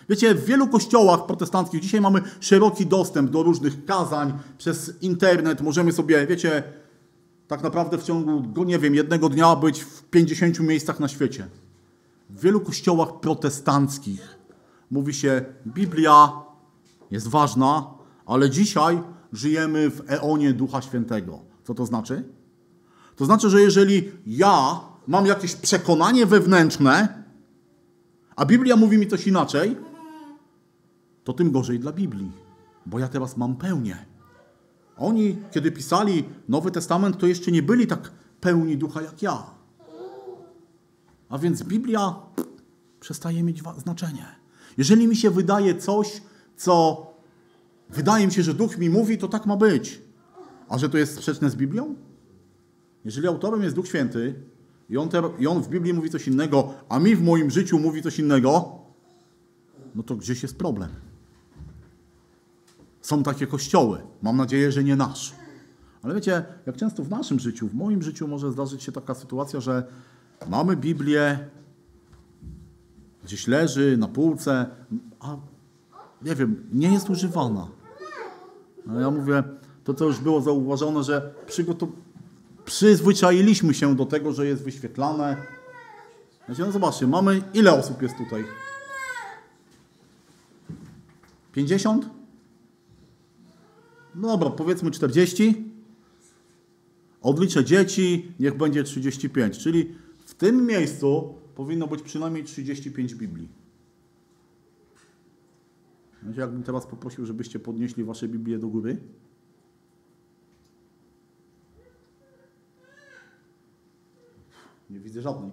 Wiecie, w wielu kościołach protestanckich dzisiaj mamy szeroki dostęp do różnych kazań przez internet. Możemy sobie, wiecie, tak naprawdę w ciągu, nie wiem, jednego dnia być w 50 miejscach na świecie. W wielu kościołach protestanckich mówi się, Biblia jest ważna, ale dzisiaj żyjemy w eonie Ducha Świętego. Co to znaczy? To znaczy, że jeżeli ja mam jakieś przekonanie wewnętrzne, a Biblia mówi mi coś inaczej, to tym gorzej dla Biblii, bo ja teraz mam pełnię. Oni, kiedy pisali Nowy Testament, to jeszcze nie byli tak pełni ducha jak ja. A więc Biblia przestaje mieć znaczenie. Jeżeli mi się wydaje coś, co wydaje mi się, że duch mi mówi, to tak ma być. A że to jest sprzeczne z Biblią? Jeżeli autorem jest Duch Święty i on, te, i on w Biblii mówi coś innego, a mi w moim życiu mówi coś innego, no to gdzieś jest problem. Są takie kościoły. Mam nadzieję, że nie nasz. Ale wiecie, jak często w naszym życiu, w moim życiu może zdarzyć się taka sytuacja, że mamy Biblię, gdzieś leży na półce, a nie wiem, nie jest używana. No ja mówię, to co już było zauważone, że przygotow... przyzwyczailiśmy się do tego, że jest wyświetlane. Znaczy, no zobaczcie, mamy, ile osób jest tutaj? 50? No dobra, powiedzmy 40. Odliczę dzieci, niech będzie 35. Czyli w tym miejscu powinno być przynajmniej 35 Biblii. Znaczy, jakbym teraz poprosił, żebyście podnieśli wasze Biblię do góry. Nie widzę żadnej.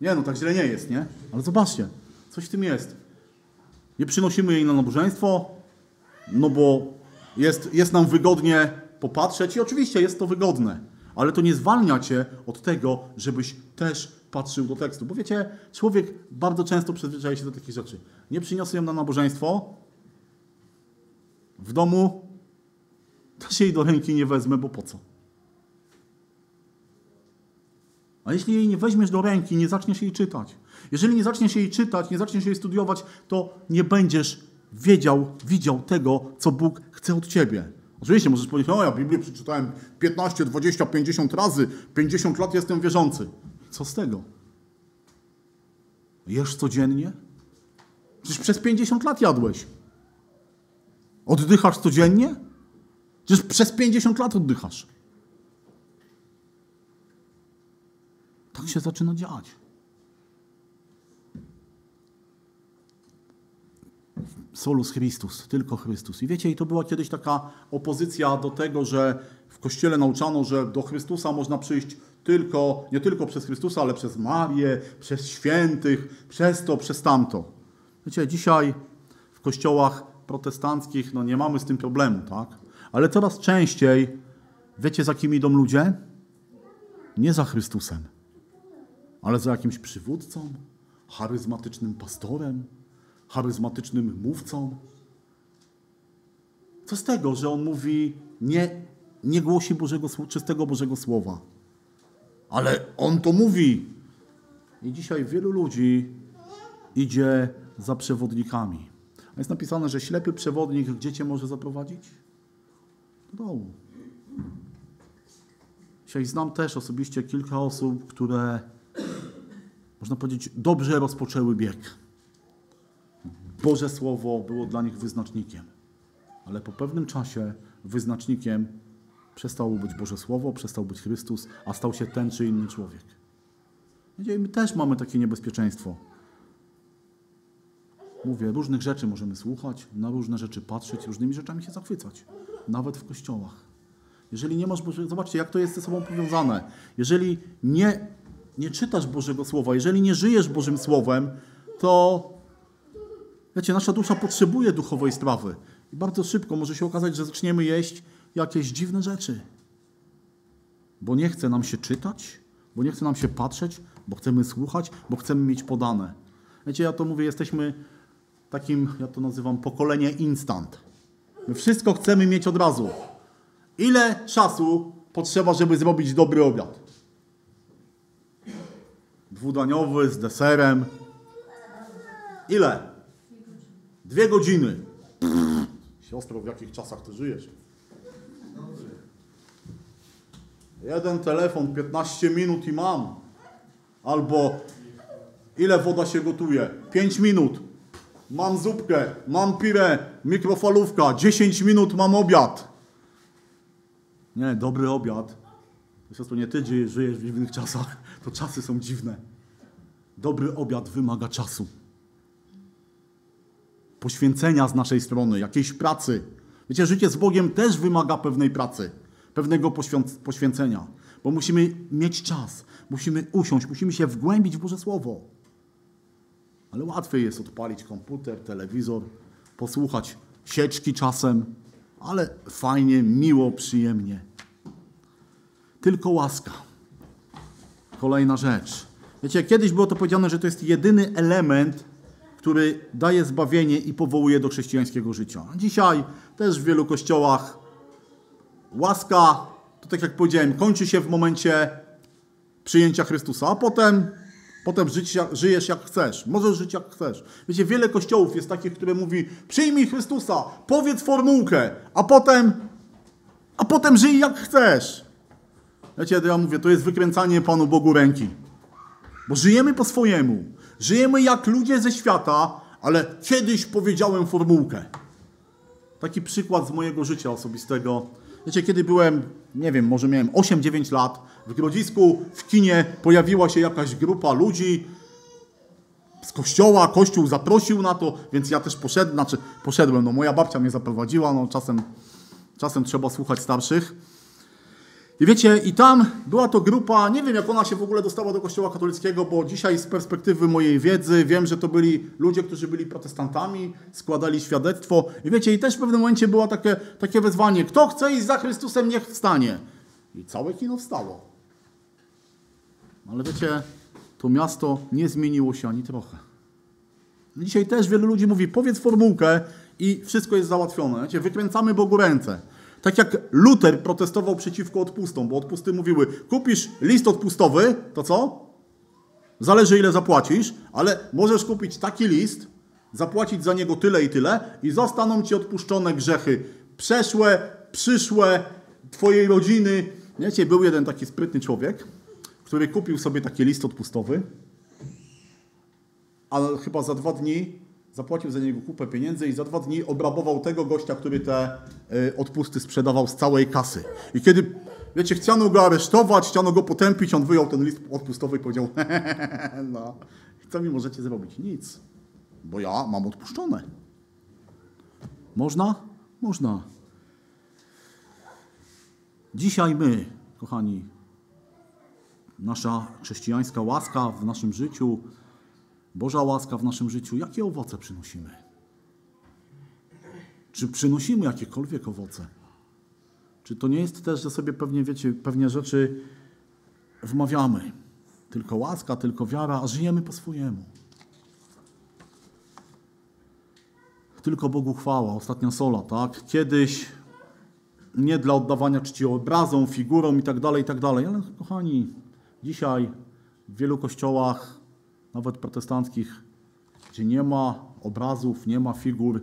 Nie, no tak źle nie jest, nie? Ale zobaczcie, coś w tym jest. Nie przynosimy jej na nabożeństwo, no bo jest, jest nam wygodnie popatrzeć i oczywiście jest to wygodne, ale to nie zwalnia cię od tego, żebyś też patrzył do tekstu. Bo wiecie, człowiek bardzo często przyzwyczaja się do takich rzeczy. Nie przyniosę ją na nabożeństwo, w domu też jej do ręki nie wezmę, bo po co? A jeśli jej nie weźmiesz do ręki, nie zaczniesz jej czytać. Jeżeli nie zaczniesz jej czytać, nie zaczniesz jej studiować, to nie będziesz wiedział, widział tego, co Bóg chce od ciebie. Oczywiście możesz powiedzieć, o ja Biblię przeczytałem 15, 20, 50 razy, 50 lat jestem wierzący. Co z tego? Jesz codziennie? Przecież przez 50 lat jadłeś. Oddychasz codziennie? Przecież przez 50 lat oddychasz. Tak się zaczyna dziać. Solus Christus, tylko Chrystus. I wiecie, i to była kiedyś taka opozycja do tego, że w Kościele nauczano, że do Chrystusa można przyjść tylko, nie tylko przez Chrystusa, ale przez Marię, przez świętych, przez to, przez tamto. Wiecie, dzisiaj w kościołach protestanckich no nie mamy z tym problemu, tak? Ale coraz częściej, wiecie za kim idą ludzie? Nie za Chrystusem, ale za jakimś przywódcą, charyzmatycznym pastorem, charyzmatycznym mówcą. Co z tego, że on mówi, nie, nie głosi Bożego, czystego Bożego Słowa, ale on to mówi. I dzisiaj wielu ludzi idzie za przewodnikami. A jest napisane, że ślepy przewodnik gdzie cię może zaprowadzić? Do dołu. Dzisiaj znam też osobiście kilka osób, które, można powiedzieć, dobrze rozpoczęły bieg. Boże Słowo było dla nich wyznacznikiem. Ale po pewnym czasie wyznacznikiem przestało być Boże Słowo, przestał być Chrystus, a stał się ten czy inny człowiek. I my też mamy takie niebezpieczeństwo. Mówię, różnych rzeczy możemy słuchać, na różne rzeczy patrzeć, różnymi rzeczami się zachwycać. Nawet w kościołach. Jeżeli nie masz Bożego... Zobaczcie, jak to jest ze sobą powiązane. Jeżeli nie, nie czytasz Bożego Słowa, jeżeli nie żyjesz Bożym Słowem, to Wiecie, nasza dusza potrzebuje duchowej strawy. I bardzo szybko może się okazać, że zaczniemy jeść jakieś dziwne rzeczy. Bo nie chce nam się czytać, bo nie chce nam się patrzeć, bo chcemy słuchać, bo chcemy mieć podane. Wiecie, ja to mówię, jesteśmy takim, ja to nazywam pokolenie instant. My wszystko chcemy mieć od razu. Ile czasu potrzeba, żeby zrobić dobry obiad? Dwudaniowy z deserem. Ile? Dwie godziny. Siostro, w jakich czasach ty żyjesz? Jeden telefon, 15 minut i mam. Albo ile woda się gotuje? 5 minut. Mam zupkę, mam pirę, mikrofalówka, 10 minut mam obiad. Nie, dobry obiad. Siostro, nie ty żyjesz w dziwnych czasach, to czasy są dziwne. Dobry obiad wymaga czasu. Poświęcenia z naszej strony, jakiejś pracy. Wiecie, życie z Bogiem też wymaga pewnej pracy, pewnego poświęc- poświęcenia, bo musimy mieć czas, musimy usiąść, musimy się wgłębić w Boże Słowo. Ale łatwiej jest odpalić komputer, telewizor, posłuchać sieczki czasem, ale fajnie, miło, przyjemnie. Tylko łaska. Kolejna rzecz. Wiecie, kiedyś było to powiedziane, że to jest jedyny element, który daje zbawienie i powołuje do chrześcijańskiego życia. Dzisiaj też w wielu kościołach łaska, to tak jak powiedziałem, kończy się w momencie przyjęcia Chrystusa, a potem, potem żyć, żyjesz jak chcesz. Możesz żyć jak chcesz. Wiecie, wiele kościołów jest takich, które mówi przyjmij Chrystusa, powiedz formułkę, a potem, a potem żyj jak chcesz. Wiecie, ja mówię, to jest wykręcanie Panu Bogu ręki. Bo żyjemy po swojemu. Żyjemy jak ludzie ze świata, ale kiedyś powiedziałem formułkę. Taki przykład z mojego życia osobistego. Wiecie, kiedy byłem, nie wiem, może miałem 8-9 lat, w Grodzisku, w kinie pojawiła się jakaś grupa ludzi z kościoła, kościół zaprosił na to, więc ja też poszedłem, znaczy poszedłem, no moja babcia mnie zaprowadziła, no czasem, czasem trzeba słuchać starszych. I wiecie, i tam była to grupa, nie wiem jak ona się w ogóle dostała do kościoła katolickiego, bo dzisiaj z perspektywy mojej wiedzy wiem, że to byli ludzie, którzy byli protestantami, składali świadectwo. I wiecie, i też w pewnym momencie było takie, takie wezwanie, kto chce iść za Chrystusem, niech wstanie. I całe kino wstało. Ale wiecie, to miasto nie zmieniło się ani trochę. Dzisiaj też wielu ludzi mówi, powiedz formułkę i wszystko jest załatwione. Wiecie, wykręcamy Bogu ręce. Tak jak Luter protestował przeciwko odpustom, bo odpusty mówiły, kupisz list odpustowy, to co? Zależy ile zapłacisz, ale możesz kupić taki list, zapłacić za niego tyle i tyle i zostaną ci odpuszczone grzechy przeszłe, przyszłe, twojej rodziny. Wiecie, był jeden taki sprytny człowiek, który kupił sobie taki list odpustowy, ale chyba za dwa dni zapłacił za niego kupę pieniędzy i za dwa dni obrabował tego gościa, który te y, odpusty sprzedawał z całej kasy. I kiedy, wiecie, chciano go aresztować, chciano go potępić, on wyjął ten list odpustowy i powiedział, (laughs) no, co mi możecie zrobić? Nic, bo ja mam odpuszczone. Można? Można. Dzisiaj my, kochani, nasza chrześcijańska łaska w naszym życiu, Boża łaska w naszym życiu, jakie owoce przynosimy? Czy przynosimy jakiekolwiek owoce? Czy to nie jest też, że sobie pewnie, wiecie, pewnie rzeczy wmawiamy? Tylko łaska, tylko wiara, a żyjemy po swojemu. Tylko Bogu chwała, ostatnia sola, tak? Kiedyś nie dla oddawania czci obrazom, figurom i tak dalej, i tak dalej, ale kochani, dzisiaj w wielu kościołach nawet protestanckich, gdzie nie ma obrazów, nie ma figur,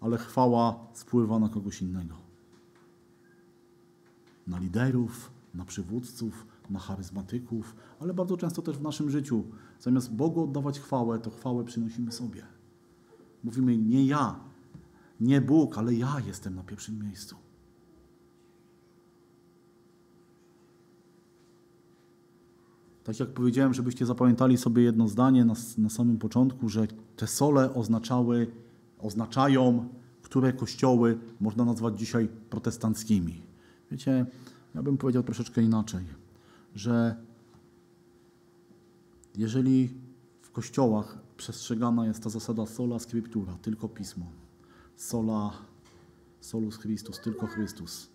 ale chwała spływa na kogoś innego. Na liderów, na przywódców, na charyzmatyków, ale bardzo często też w naszym życiu. Zamiast Bogu oddawać chwałę, to chwałę przynosimy sobie. Mówimy, nie ja, nie Bóg, ale ja jestem na pierwszym miejscu. Tak jak powiedziałem, żebyście zapamiętali sobie jedno zdanie na, na samym początku, że te sole oznaczały, oznaczają, które kościoły można nazwać dzisiaj protestanckimi. Wiecie, ja bym powiedział troszeczkę inaczej, że jeżeli w kościołach przestrzegana jest ta zasada sola scriptura, tylko pismo, sola solus Christus, tylko Chrystus,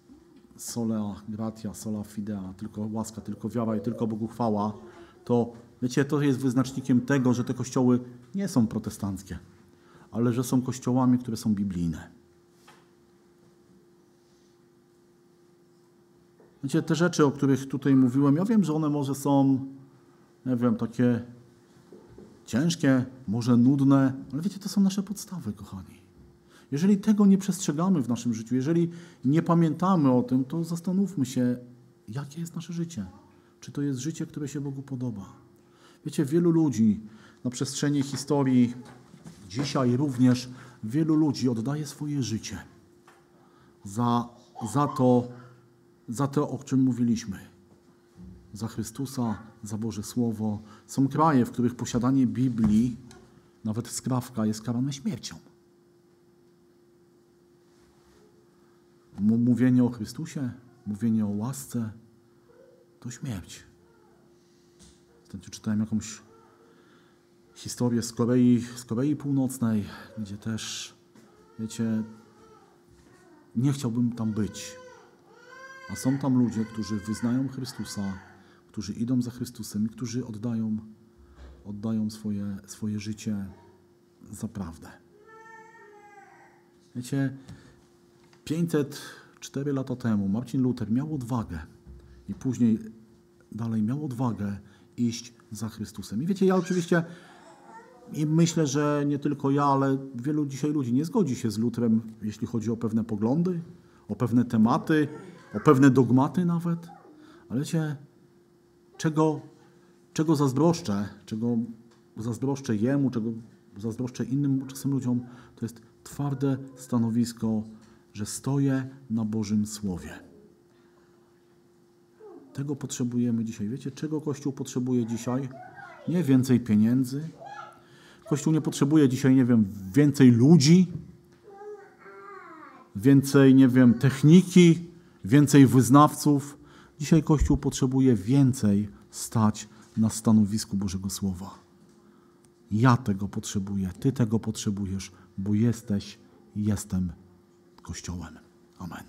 sola gratia, sola fidea, tylko łaska, tylko wiara i tylko Bogu chwała, to Wiecie, to jest wyznacznikiem tego, że te kościoły nie są protestanckie, ale że są kościołami, które są biblijne. Wiecie, te rzeczy, o których tutaj mówiłem, ja wiem, że one może są, nie wiem, takie ciężkie, może nudne, ale wiecie, to są nasze podstawy, kochani. Jeżeli tego nie przestrzegamy w naszym życiu, jeżeli nie pamiętamy o tym, to zastanówmy się, jakie jest nasze życie. Czy to jest życie, które się Bogu podoba? Wiecie, wielu ludzi na przestrzeni historii, dzisiaj również, wielu ludzi oddaje swoje życie za, za, to, za to, o czym mówiliśmy. Za Chrystusa, za Boże Słowo. Są kraje, w których posiadanie Biblii, nawet skrawka, jest karane śmiercią. Mówienie o Chrystusie, mówienie o łasce, to śmierć. Ostatnio czytałem jakąś historię z Korei, z Korei Północnej, gdzie też, wiecie, nie chciałbym tam być. A są tam ludzie, którzy wyznają Chrystusa, którzy idą za Chrystusem i którzy oddają, oddają swoje, swoje życie za prawdę. Wiecie, 504 lata temu Marcin Luther miał odwagę i później dalej miał odwagę iść za Chrystusem. I wiecie, ja oczywiście i myślę, że nie tylko ja, ale wielu dzisiaj ludzi nie zgodzi się z Lutrem, jeśli chodzi o pewne poglądy, o pewne tematy, o pewne dogmaty nawet. Ale wiecie, czego, czego zazdroszczę, czego zazdroszczę jemu, czego zazdroszczę innym czasem ludziom, to jest twarde stanowisko, że stoję na Bożym Słowie. Tego potrzebujemy dzisiaj. Wiecie, czego Kościół potrzebuje dzisiaj? Nie więcej pieniędzy. Kościół nie potrzebuje dzisiaj, nie wiem, więcej ludzi, więcej, nie wiem, techniki, więcej wyznawców. Dzisiaj Kościół potrzebuje więcej stać na stanowisku Bożego Słowa. Ja tego potrzebuję, Ty tego potrzebujesz, bo jesteś, jestem Guds Amen.